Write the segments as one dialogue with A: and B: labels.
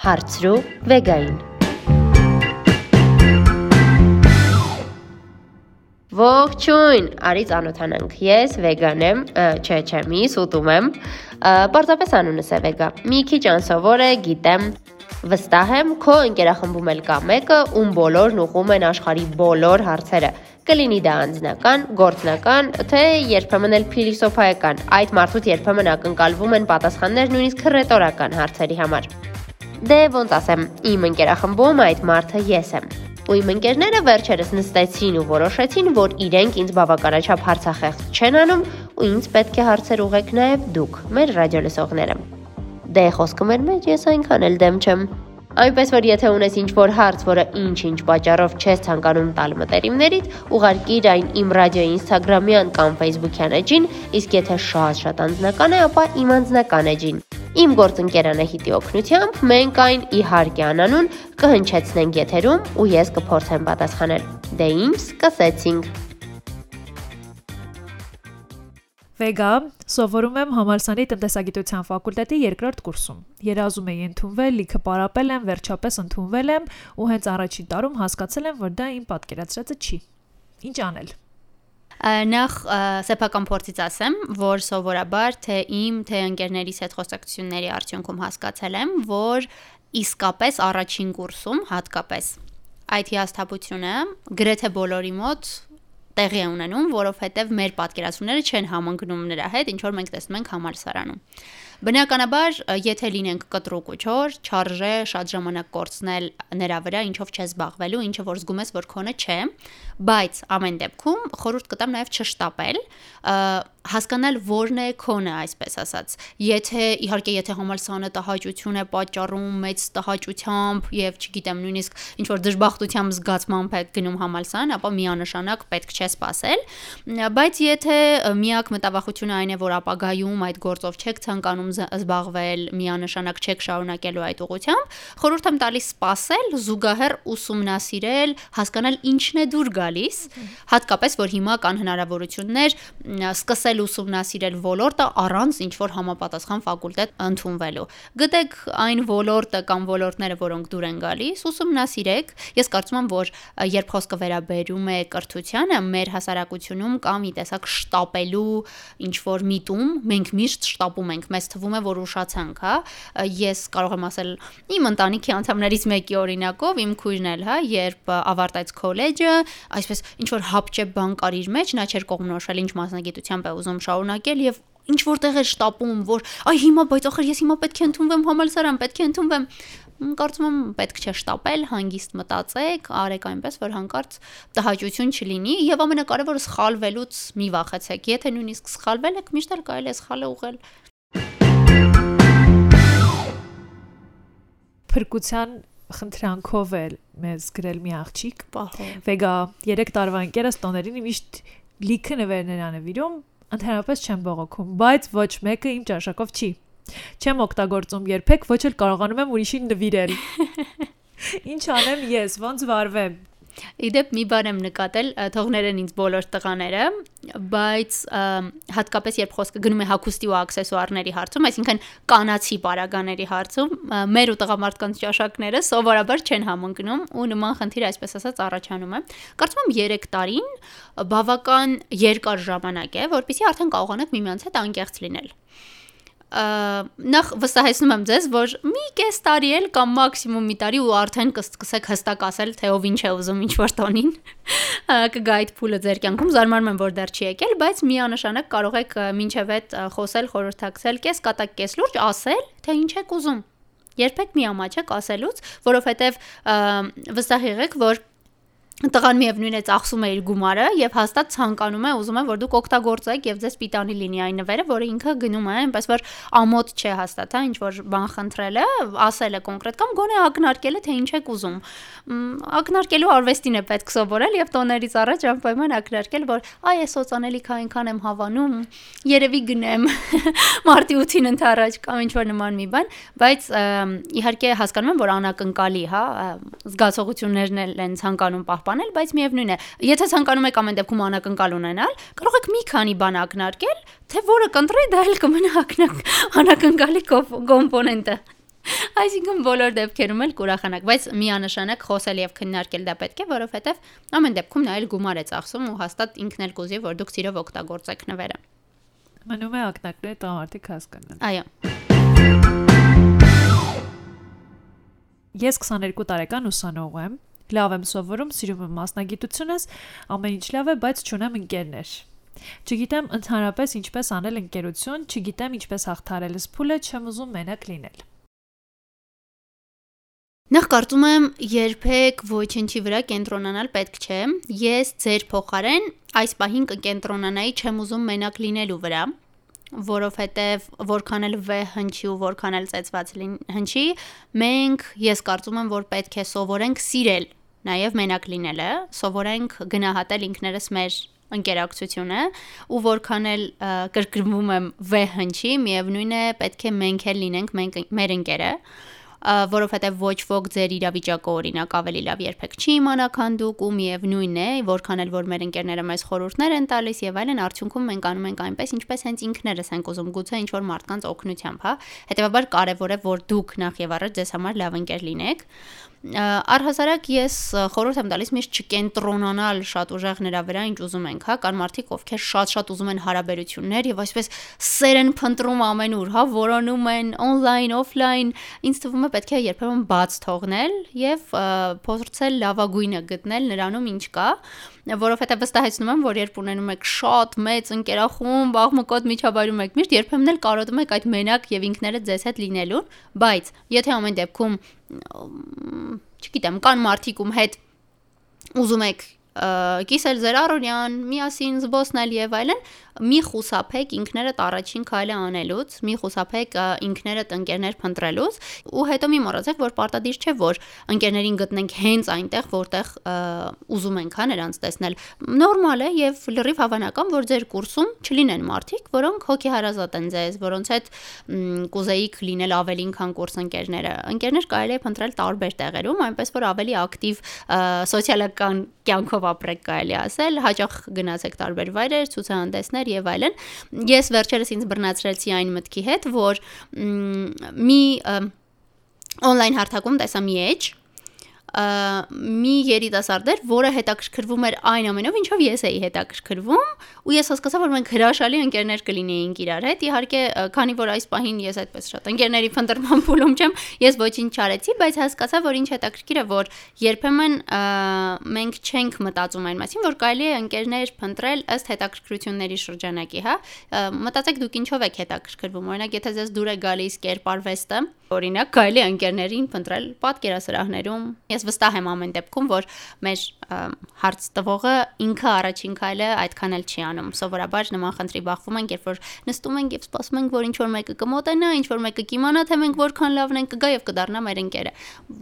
A: Հարցրու վեգային։ Ողջույն, արի ծանոթանանք։ Ես վեգան եմ, չէ, չէ, մի սուտում եմ։ Պարզապես անունս է վեգա։ Մի քիչ անսովոր է, գիտեմ, Վստահ եմ, քո ընկերախմբում էլ կա մեկը, ում բոլորն ուղում են աշխարի բոլոր հարցերը։ Կլինի դա անձնական, գործնական, թե երբեմն էլ փիլիսոփայական։ Այդ մարդուց երբեմն ակնկալվում են պատասխաններ նույնիսկ ռետորական հարցերի համար։ Դե ոնց ասեմ, իմ ընկերախմբում այդ մարդը ես եմ։ Ու իմ ընկերները վերջերս նստեցին ու որոշեցին, որ իրենք ինձ բավականաչափ հարցախեղծ չեն անում ու ինձ պետք է հարցեր ուղեք նաև դուք, մեր ռադիոլսողները։ Դե խոսքը մեր մեջ ես այնքան էլ դեմ չեմ։ Այնպես որ եթե ունես ինչ-որ հարց, որը ինչ-ինչ պատճառով չես ցանկանում տալ մտերիմներիդ, ուղարկիր այն իմ ռադիոյի Instagram-յան կամ Facebook-յան էջին, իսկ եթե շատ-շատ անձնական է, ապա իմ անձնական էջին։ Իմ գործընկերանը հիտի օգնությամբ մենք այն իհարկե անանուն կհնչեցնենք եթերում ու ես կփորձեմ պատասխանել։ Դե ինչ, սկսեցինք։
B: Վեգա, սովորում եմ համալսարանի տնտեսագիտության ֆակուլտետի երկրորդ կուրսում։ Երազում էի ընդունվել, լիքը պարապել եմ, վերջապես ընդունվել եմ ու հենց առաջին տարում հասկացել եմ, որ դա իմ պատկերացրածը չի։ Ինչ անել։
C: Նախ սեփական փորձից ասեմ, որ սովորաբար թե իմ, թե ընկերներիս հետ խոսակցությունների արդյունքում հասկացել եմ, որ իսկապես առաջին կուրսում հատկապես այդ հիասթափությունը գրեթե բոլորի մոտ տեղի է ունենում, որովհետև մեր պատկերացումները չեն համընկնում նրա հետ, ինչ որ մենք տեսնում ենք համալսարանում։ Բնականաբար, եթե լինենք կտրուկ ու չոր, չարժե շատ ժամանակ կորցնել նրա վրա, ինչով չես զբաղվելու, ինչը որ զգում ես, որ քոնը չէ, բայց ամեն դեպքում խորհուրդ կտամ նաև չշտապել, հասկանալ որն է քոնը, այսպես ասած։ Եթե իհարկե եթե համալսարանը տհաճություն է պատճառում մեծ տհաճությամբ եւ չգիտեմ նույնիսկ ինչ որ դժբախտությամբ զգացմամբ է գնում համալսարան, ապա միանշանակ պետք չէ սпасել, բայց եթե միակ մտավախությունը այն է, որ ապագայում այդ գործով չեք ցանկանում զբաղվել, միանշանակ չեք շարունակելու այդ ուղությամբ, խորհուրդ եմ տալիս սпасել, զուգահեռ ուսումնասիրել, հասկանալ ինչն է դուր գալիս, հատկապես որ հիմա կան հնարավորություններ սկսել ուսումնասիրել ոլորտը առանց ինչ որ համապատասխան ֆակուլտետ ընդունվելու։ Գտեք այն ոլորտը կամ ոլորտները, որոնք դուր են գալիս, ուսումնասիրեք։ Ես կարծում եմ, որ երբ խոսքը վերաբերում է կրթությանը, մեր հասարակությունում կա մի տեսակ շտապելու ինչ որ միտում, մենք միշտ շտապում ենք, մեզ թվում է, որ ուշացանք, հա։ Ես կարող եմ ասել իմ ընտանիքի անդամներից մեկի օրինակով, իմ քույրն էլ, հա, երբ ավարտեց քոլեջը, այսպես ինչ որ հապճեպ բան կար իր մեջ, նա չէր կողմնորոշել ինչ մասնագիտությամբ է ուզում շարունակել եւ ինչ որտեղ է շտապում, որ այ հիմա բայց ախր ես հիմա պետք է ընդունվեմ համալսարան, պետք է ընդունվեմ կարծում եմ պետք չէ շտապել, հանգիստ մտածեք, արեք այնպես, որ հանկարծ տհաճություն չլինի եւ ամենակարևորը սխալվելուց մի վախեցեք։ Եթե նույնիսկ սխալվել եք, միշտ էլ կարելի է սխալը ուղղել
B: փրկության խնդրանքով է մեզ գրել մի աղջիկ։ Վեգա 3 տարվա ընկերս տոներին միշտ լիքը նվերներ անվիրում, ընդհանրապես չեմ բողոքում, բայց ոչ մեկը իմ ճաշակով չի։ Չեմ օգտագործում երբեք, ոչ էլ կարողանում եմ ուրիշին նվիրել։ Ինչ անեմ ես, ոնց վարվեմ։
C: Իդեպ մի բան եմ նկատել, թողներեն ինձ բոլոր տղաները, բայց հատկապես երբ խոսքը գնում է հագուստի ու աքսեսուարների հարցում, այսինքն կանացի պարագաների հարցում, մեր ու տղամարդկանց ճաշակները սովորաբար չեն համընկնում ու նման խնդիր այսպես ասած առաջանում է։ Կարծում եմ 3 տարին բավական երկար ժամանակ է, որpիսի արդեն կարողանաք միմյանց հետ անկեղծ լինել նախ վստահեցնում եմ ձեզ, որ մի կես տարի էլ կամ մաքսիմում մի տարի ու արդեն կսկսեք հստակ ասել, թե ով ինչ է ուզում ինչ որ տոնին։ Կգա այդ փուլը ձեր կյանքում, զարմանում եմ, որ դեռ չի եկել, բայց միանշանակ կարող եք մինչև այդ խոսել, խորհրդակցել, կես կատակ, կես լուրջ ասել, թե ինչ եք ուզում։ Երբեք մի ամաչեք ասելուց, որովհետև վստահ եղեք, որ տղան միևնույն է ծախսում է իր գումարը եւ հաստատ ցանկանում է ուզում է որ դուք օգտագործեք եւ ձեզ պիտանի լինի այն նվերը որը ինքը գնում է այնպես որ ամոթ չէ հաստատ հա ինչ որ բան խնդրել է ասել է կոնկրետ կամ գոնե ակնարկել է թե ինչ եք ուզում ակնարկելու արվեստին է պետք սովորել եւ տոներից առաջ անպայման ակնարկել որ այ ես սոցանելիք այնքան եմ հավանում երևի գնեմ մարտի 8-ին ընթരാճ կամ ինչ որ նման մի բան բայց իհարկե հասկանում եմ որ անակնկալի հա զգացողություններն են ցանկանում պահպանել պահպանել, բայց միևնույն է, եթե ցանկանում եք ամեն դեպքում անակնկալ ունենալ, կարող եք մի քանի բան ակնարկել, թե որը կընտրի, դա էլ կմնա ակնակ անակնկալի կոմպոնենտը։ Այսինքն բոլոր դեպքերում էլ կուրախանակ, բայց միանշանակ խոսել եւ քննարկել դա պետք է, որովհետեւ ամեն դեպքում նա էլ գումար է ծախսում ու հաստատ ինքն էլ կուզի, որ դուք սիրով օգտագործեք նվերը։
B: Մնում է ակնակները տղամարդիկ հասկանան։
C: Այո։
B: Ես 22 տարեկան ուսանող եմ, լավ եմ սովորում, սիրում եմ մասնագիտությունս, ամեն ինչ լավ է, բայց չունեմ ընկերներ։ Չգիտեմ ընդհանրապես ինչպես անել ընկերություն, չգիտեմ ինչպես հաղթարել սփուլը, չեմ ուզում մենակ լինել։
C: Նախ կարծում եմ երբեք ոչինչի վրա կենտրոնանալ պետք չէ։ Ես ձեր փոխարեն այս պահին կկենտրոնանայի չեմ ուզում մենակ լինելու վրա, որովհետև որքան էլ վ հնչի ու որքան էլ ծեծված հնչի, մենք ես կարծում եմ, որ պետք է սովորենք սիրել նաև մենակ լինելը, սովորենք գնահատել ինքներս մեր ընկերակցությունը ու որքան էլ կրկնվում եմ վ հնչի, միևնույն է պետք է մենք էլ լինենք մենք մեր ընկերը որովհետև ոչ ոք ձեր իրավիճակը օրինակ ավելի լավ երբեք չի իմանա, քան դուք ու միևնույն է, որքան էլ որ մեր ընկերները մեզ խորհուրդներ են տալիս եւ այլն, արդյունքում մենք անում ենք այնպես, ինչպես հենց ինքներս ենք ուզում, գուցե ինչ որ մարդկանց օգնությամբ, հա։ Հետևաբար կարեւոր է, որ դուք նախ եւ առաջ ձեզ համար լավ ընկեր լինեք Առհասարակ ես խորհուրդ եմ տալիս միշտ չկենտրոնանալ շատ ուժեղ նրա վրա, ինչ ուզում ենք, հա, կան մարդիկ, ովքեր շատ-շատ ուզում են հարաբերություններ եւ այսպես սեր են փնտրում ամենուր, հա, որոնում են on-line, off-line, ինձ թվում է պետք է երբեմն բաց թողնել եւ փորձել լավագույնը գտնել նրանում ինչ կա որովհետեւ վստահեցնում եմ, որ երբ ունենում եք շատ մեծ ընկերախումբ, աղմկոտ միջավայրում եք միշտ երբեմն էլ կարոտում եք այդ մենակ եւ ինքներդ ձեզ հետ լինելուն, բայց եթե ամեն դեպքում չգիտեմ, կան մարդիկ ում հետ ուզում եք կիսել ձեր առօրյան, միասին զբոսնել եւ այլն, մի խուսափեք ինքներդ առաջին քայլը անելուց, մի խուսափեք ինքներդ ընկերներ փնտրելուց ու հետո մի մոռացեք, որ պարտադիր չէ, որ ընկերներին գտնենք հենց այնտեղ, որտեղ ուզում ենք հա նրանց տեսնել։ Նորմալ է եւ լրիվ հավանական, որ ձեր կուրսում չլինեն մարդիկ, որոնք հոգեհարազատ են ձեզ, որոնց հետ կուզեիք լինել ավելին, քան կուրս ընկերները։ Ընկերներ կարելի է փնտրել տարբեր տեղերում, այնպես որ ավելի ակտիվ սոցիալական կյանքով ապրեք կարելի ասել, հաճախ գնացեք տարբեր վայրեր, ցուցահանդեսներ եւ այլն։ Ես վերջերս ինձ բռնացրեցի այն մտքի հետ, որ մի on-line հարթակում տեսա մի edge մի երիտասարդ էր, որը հետաքրքրվում էր այն ամենով, ինչով ես էի հետաքրքրվում, ու ես հասկացա, որ մենք հրաշալի ընկերներ կլինեինք իրար հետ։ Իհարկե, քանի որ այս պահին ես այդպես շատ ընկերների փնտրման փուլում չեմ, ես ոչինչ չարեցի, բայց հասկացա, որ ինչ հետաքրքիր է, որ երբեմն մենք չենք մտածում այն մասին, որ կարելի է ընկերներ փնտրել ըստ հետաքրքրությունների շրջանակի, հա։ Մտածեք դուք ինչով եք հետաքրքրվում։ Օրինակ, եթե ձեզ դուր է գալիս կերպարվեստը, օրինակ, կարելի է ընկերներին փնտրել պատկերասրահներում։ Ես վստահ եմ ամեն դեպքում, որ մեր հարց տվողը ինքը առաջին քայլը այդքան էլ չի անում։ Սովորաբար նման խնդրի բախվում ենք, երբ որ նստում ենք եւ սպասում ենք, որ ինչ որ մեկը կմոտենա, ինչ որ մեկը կիմանա, թե մենք որքան լավն ենք կգա եւ կդառնա մեր ընկերը։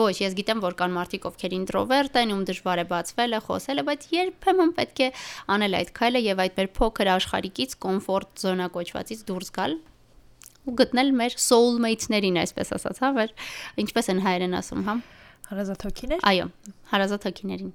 C: Ոչ, ես գիտեմ, որ կան մարդիկ, ովքեր ինտրովերտ են, ում դժվար է բացվելը, խոսելը, բայց երբեմն պետք է անել այդ քայլը եւ այդ մեր փոքր աշխարհիկից կոմֆորտ զոնա կոչվածից դուրս գալ ու գտնել մեր soulmate-ներին, այսպես ասած, հա, որ ինչպես են հայերեն ասում, հա։
B: Հարազատ հոգիներ։
C: Այո, հարազատ հոգիներին։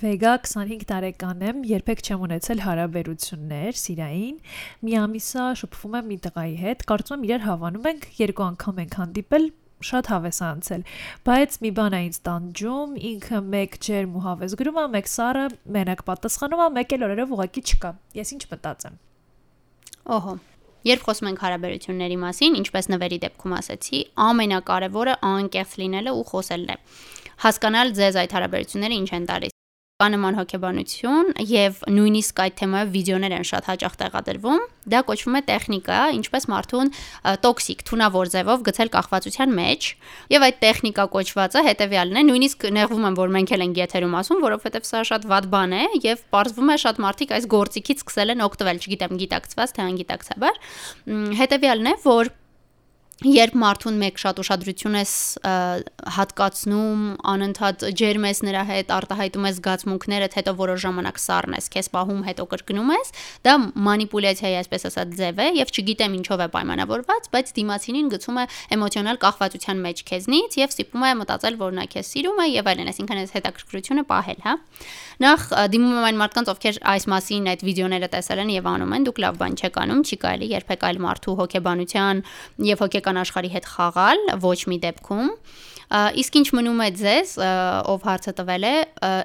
B: Վեգա 25 տարեկան եմ, երբեք չեմ ունեցել հարաբերություններ, սիրային։ Մի ամիսա շփվում եմ մի տղայի հետ, կարծում եմ իրար հավանում ենք, երկու անգամ ենք հանդիպել, շատ հավես անցել, բայց մի բան է ինձ տանջում, ինքը մեկ ջերմ ու հավես գրում է, մեկ սարը մենակ պատասխանում է, մեկ էլ օրերով ուղակի չկա։ Ես ինչ մտածեմ։
C: Օհո։ Երբ խոսում ենք հարաբերությունների մասին, ինչպես նվերի դեպքում ասացի, ամենակարևորը անկեղծ լինելը ու խոսելն է։ Հասկանալ ձեզ այդ հարաբերությունները ինչ են տալիս կա նման հոգեբանություն եւ նույնիսկ այդ թեմայով վիդեոներ են շատ հաճախ տեղադրվում։ Դա կոչվում է տեխնիկա, ինչպես մարդուն տոքսիկ, թունավոր ձևով գցել կախվածության մեջ։ Եվ այդ տեխնիկա կոչվածը հետեւյալն է, նույնիսկ նեղվում եմ, որ մենք էլ ենք եթերում ասում, որովհետեւ սա շատ վատ բան է եւ ողջվում է շատ մարդիկ այս գործիքից սկսել են օգտվել, չգիտեմ, գիտակցված թե անգիտակցաբար։ Հետեւյալն է, որ երբ մարդուն մեկ շատ ուշադրություն ես հատկացնում, անընդհատ ջերմ ես նրա հետ, արտահայտում ես զգացմունքներդ, հետո որոշ ժամանակ սառնես, քեզ պահում, հետո կրկնում ես, դա մանիպուլյացիայի այսպես ասած ձև է եւ չգիտեմ ինչով է պայմանավորված, բայց դիմացինին գցում է էմոցիոնալ կախվածության մեջ քեզնից եւ ստիպում է մտածել, որ նա քեզ սիրում է եւ այլն, այսինքն այս հետաքրքրությունը պահել, հա։ Նախ դիմում եմ այն մարդկանց, ովքեր այս մասին այդ վիդեոները տեսել են եւ անում են, դուք լավ բան չեք անում, չի կարելի երբեք այլ մարդու հոգեբանության եւ հոգեկան աշխարհի հետ խաղալ, ոչ մի դեպքում։ Իսկ ինչ մնում է ձեզ, ով հարցը տվել է,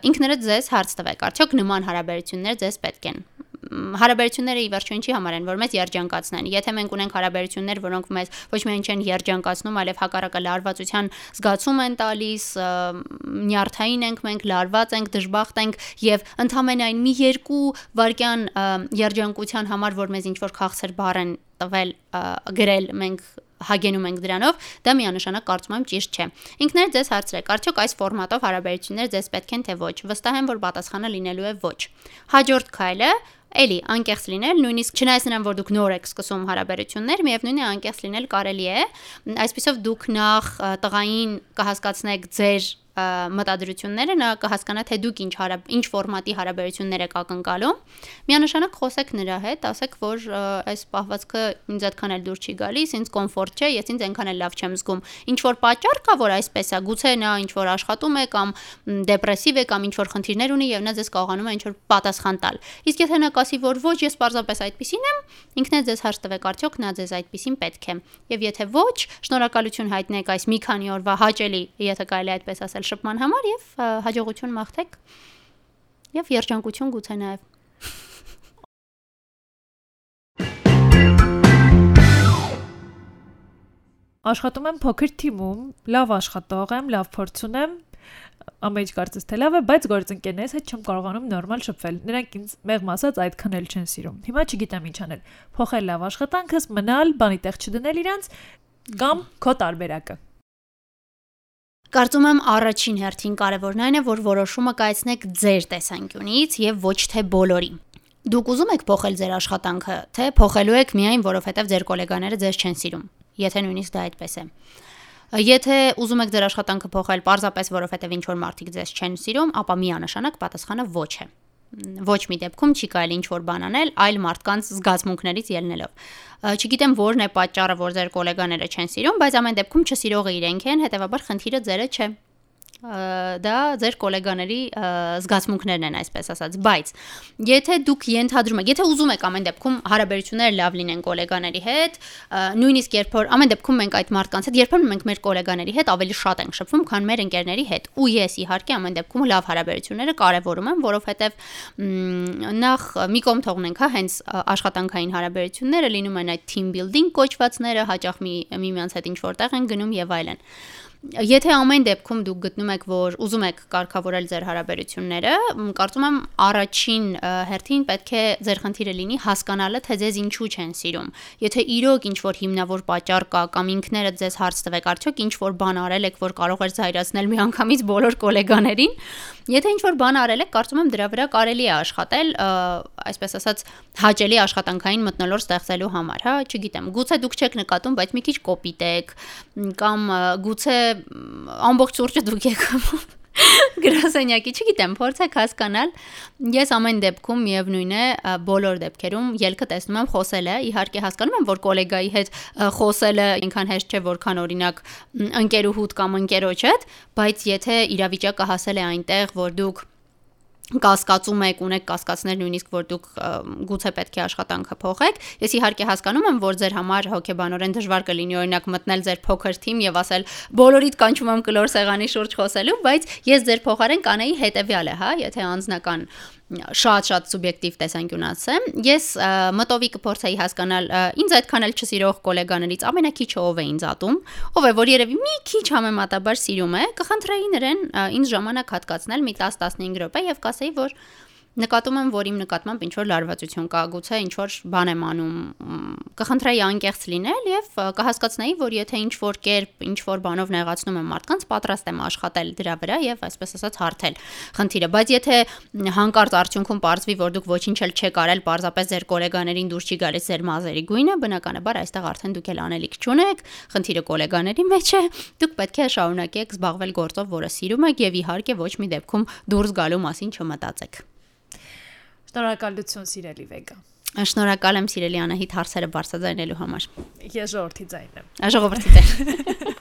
C: ինքներդ ձեզ հարց տվեք, արդյոք նման հարաբերություններ ձեզ պետք են հարաբերությունները ի վերջո ինչի համար են, որ մեզ երջանկացնեն։ Եթե մենք ունենք հարաբերություններ, որոնք մեզ ոչ միայն չեն երջանկացնում, այլև հակառակը լարվածության զգացում են տալիս, նյարդային ենք մենք, լարված ենք, դժբախտ ենք եւ ընդհանրային մի երկու վարքյան երջանկության համար, որ մեզ ինչ որ քաղցր բառ են տվել, գրել մենք հագենում ենք դրանով, դա միանշանակ կարծում եմ ճիշտ չէ։ Ինքներդ ձեզ հարցրեք, արդյոք այս ֆորմատով հարաբերություններ ձեզ պետք են թե ոչ։ Վստահ եմ, որ պատասխանը լինելու է ոչ։ Հաջորդ քայլը Էլի անկեղծ լինել, նույնիսկ չնայած նրան, որ դուք նոր եք սկսում հարաբերություններ, միևնույնն է անկեղծ լինել կարելի է։ Այսպեսով դուք նախ տղային կհասկացնեք ձեր մտադրությունները, նա կհասկանա թե դուք ինչ հարաբ ինչ ֆորմատի հարաբերություններ եք ակնկալում։ Միանշանակ խոսեք նրա հետ, ասեք, որ այս պահվածքը ինձ այդքան էլ դուր չի գալիս, ինձ կոմֆորտ չէ, ես ինձ այնքան էլ լավ չեմ զգում։ Ինչ որ պատճառ կա, որ այսպես է, գուցե նա ինչ որ աշխատում է կամ դեպրեսիվ է կամ ինչ որ խնդիրներ ունի եւ նա ձեզ կարողանում է ինչ որ պատասխան տալ։ Իսկ եթե նա կասի, որ ոչ, ես պարզապես այդպեսին եմ, ինքն է ձեզ հարց տվեք, արդյոք նա ձեզ այդպեսին պետք է։ Եվ եթե ոչ, շնորհակալություն հայտնեք այս մի քանի օրվա հաճելի, եթե կարելի այդպես ասել, շփման համար եւ հաջողություն մաղթեք եւ երջանկություն գուցե նաեւ
B: Աշխատում եմ փոքր թիմում, լավ աշխատող եմ, լավ փորձ ունեմ, ինչ կարծես թե լավ է, բայց գործընկերներս հետ չեմ կարողանում նորմալ շփվել։ Նրանք ինձ մեղմ ասած այդքան էլ չեն սիրում։ Հիմա չգիտեմ ինչ անել։ Փոխել լավ աշխատանքս, մնալ, բանի տեղ չդնել իրանց կամ քո տարբերակը։
C: Կարծում եմ առաջին հերթին կարևորն այն է, որ որոշումը կայացնեք ձեր տեսանկյունից եւ ոչ թե բոլորի։ Դուք ուզում եք փոխել ձեր աշխատանքը, թե փոխելու եք միայն որովհետեւ ձեր գոլեգաները ձեզ չեն սիրում, եթե նույնիսկ դա այդպես է։ Եթե ուզում եք ձեր աշխատանքը փոխել պարզապես որովհետեւ ինչ որ մարդիկ ձեզ չեն սիրում, ապա միանշանակ պատասխանը ոչ է ոչ մի դեպքում չի կարելի ինչ որ բան անել, այլ մարդկանց զգացմունքներից ելնելով։ Չգիտեմ որն է պատճառը, որ ձեր գոլեգաները չեն սիրում, բայց ամեն դեպքում չսիրողը իրենք են, հետեւաբար խնդիրը ձերը չէ դա ձեր գոլեգաների զգացմունքներն են, այսպես ասած, բայց եթե դուք ենթադրում եք, եթե ուզում եք ամեն դեպքում հարաբերությունները լավ լինեն գոլեգաների հետ, նույնիսկ երբ որ ամեն դեպքում մենք այդ մարդկանց հետ երբեմն մենք մեր գոլեգաների հետ ավելի շատ ենք շփվում, քան մեր ընկերների հետ։ Ու ես իհարկե ամեն դեպքում լավ հարաբերությունները կարևորում եմ, որովհետև նախ մի կողմ թողնենք, հա, հենց աշխատանքային հարաբերությունները լինում են այդ team building կոչվածները, հաճախ մի միմյանց հետ ինչ որտեղ են գնում եւ այլն։ Եթե ամեն դեպքում դուք գտնում եք, որ ուզում եք կարգավորել ձեր հարաբերությունները, կարծում եմ առաջին հերթին պետք է ձեր խնդիրը լինի հասկանալը, թե ձեզ ինչու չեն սիրում։ Եթե իրոք ինչ որ հիմնավոր պատճառ կա կամ ինքներդ ձեզ հարց տվեք, արդյոք ինչ որ բան արել եք, որ կարող էր զայրացնել միանգամից բոլոր գոլեգաներին, եթե ինչ որ բան արել եք, կարծում եմ դրա վրա կարելի է աշխատել, այսպես ասած, հաճելի աշխատանքային մտնոլորտ ստեղծելու համար, հա, չգիտեմ, գուցե դուք չեք նկատում, բայց մի քիչ կոպիտ եք կամ գուցե ամբողջ սուրճը դուք եք գրասենյակի, չգիտեմ, փորձեք հասկանալ։ Ես ամեն դեպքում միևնույն է, բոլոր դեպքերում ելքը տեսնում եմ խոսելը, իհարկե հասկանում եմ, որ գոլեգայի հետ խոսելը այնքան հեշտ չէ, որքան օրինակ ընկերուհուդ կամ ընկերոջ հետ, բայց եթե իրավիճակը հասել է այնտեղ, որ դուք կասկածում եք, ունեք կասկածներ նույնիսկ որ դուք գուցե պետք է աշխատանքը փոխեք։ Ես իհարկե հասկանում եմ, որ ձեր համար հոգեբանորեն դժվար կլինի օրինակ մտնել ձեր փոքր թիմ եւ ասել բոլորիդ կանչում եմ կլոր սեղանի շուրջ խոսելու, բայց ես ձեր փոխարեն կանեի հետեւյալը, հա, եթե անձնական շատ-շատ սուբյեկտիվ տեսանկյունացեմ։ Ես մտովի կփորձեի հասկանալ ինձ այդքան էլ չսիրող գոլեգաներից ամենակիչը ով է ինձ ատում, ով է որ երևի մի քիչ համեմատաբար սիրում է, կխնդրեի նրան ինձ ժամանակ հատկացնել մի 10-15 րոպե եւ կասեի, որ նկատում եմ, որ իմ նկատմամբ ինչ որ լարվածություն կա, գուցե ինչ որ բան եմ անում, կխնդրեի անկեղծ լինել եւ կհասկացնեի, որ եթե ինչ որ կերպ, ինչ որ բանով նեղացնում եմ մարդկանց, պատրաստ եմ աշխատել դրա վրա եւ այսպես ասած հարթել խնդիրը, բայց եթե հանկարծ արդյունքում ողջվի, որ դուք ոչինչ էլ չեք արել, parzapes ձեր գոլեգաներին դուրս չի գալիս ձեր մազերի գույնը, բնականաբար այստեղ արդեն դուք էլ անելիք չունեք, խնդիրը գոլեգաների մեջ է, դուք պետք է շարունակեք զբաղվել գործով, որը սիրում եք եւ իհարկե ոչ մի դեպքում դուրս գալու մասին չմտածեք։
B: Շնորհակալություն սիրելի Վեգա։
C: Շնորհակալ եմ սիրելի Անահիտ հարցերը բարձրաձայնելու համար։
B: Ես ժողովրդի ձայնն եմ։
C: Ժողովրդի ձայն։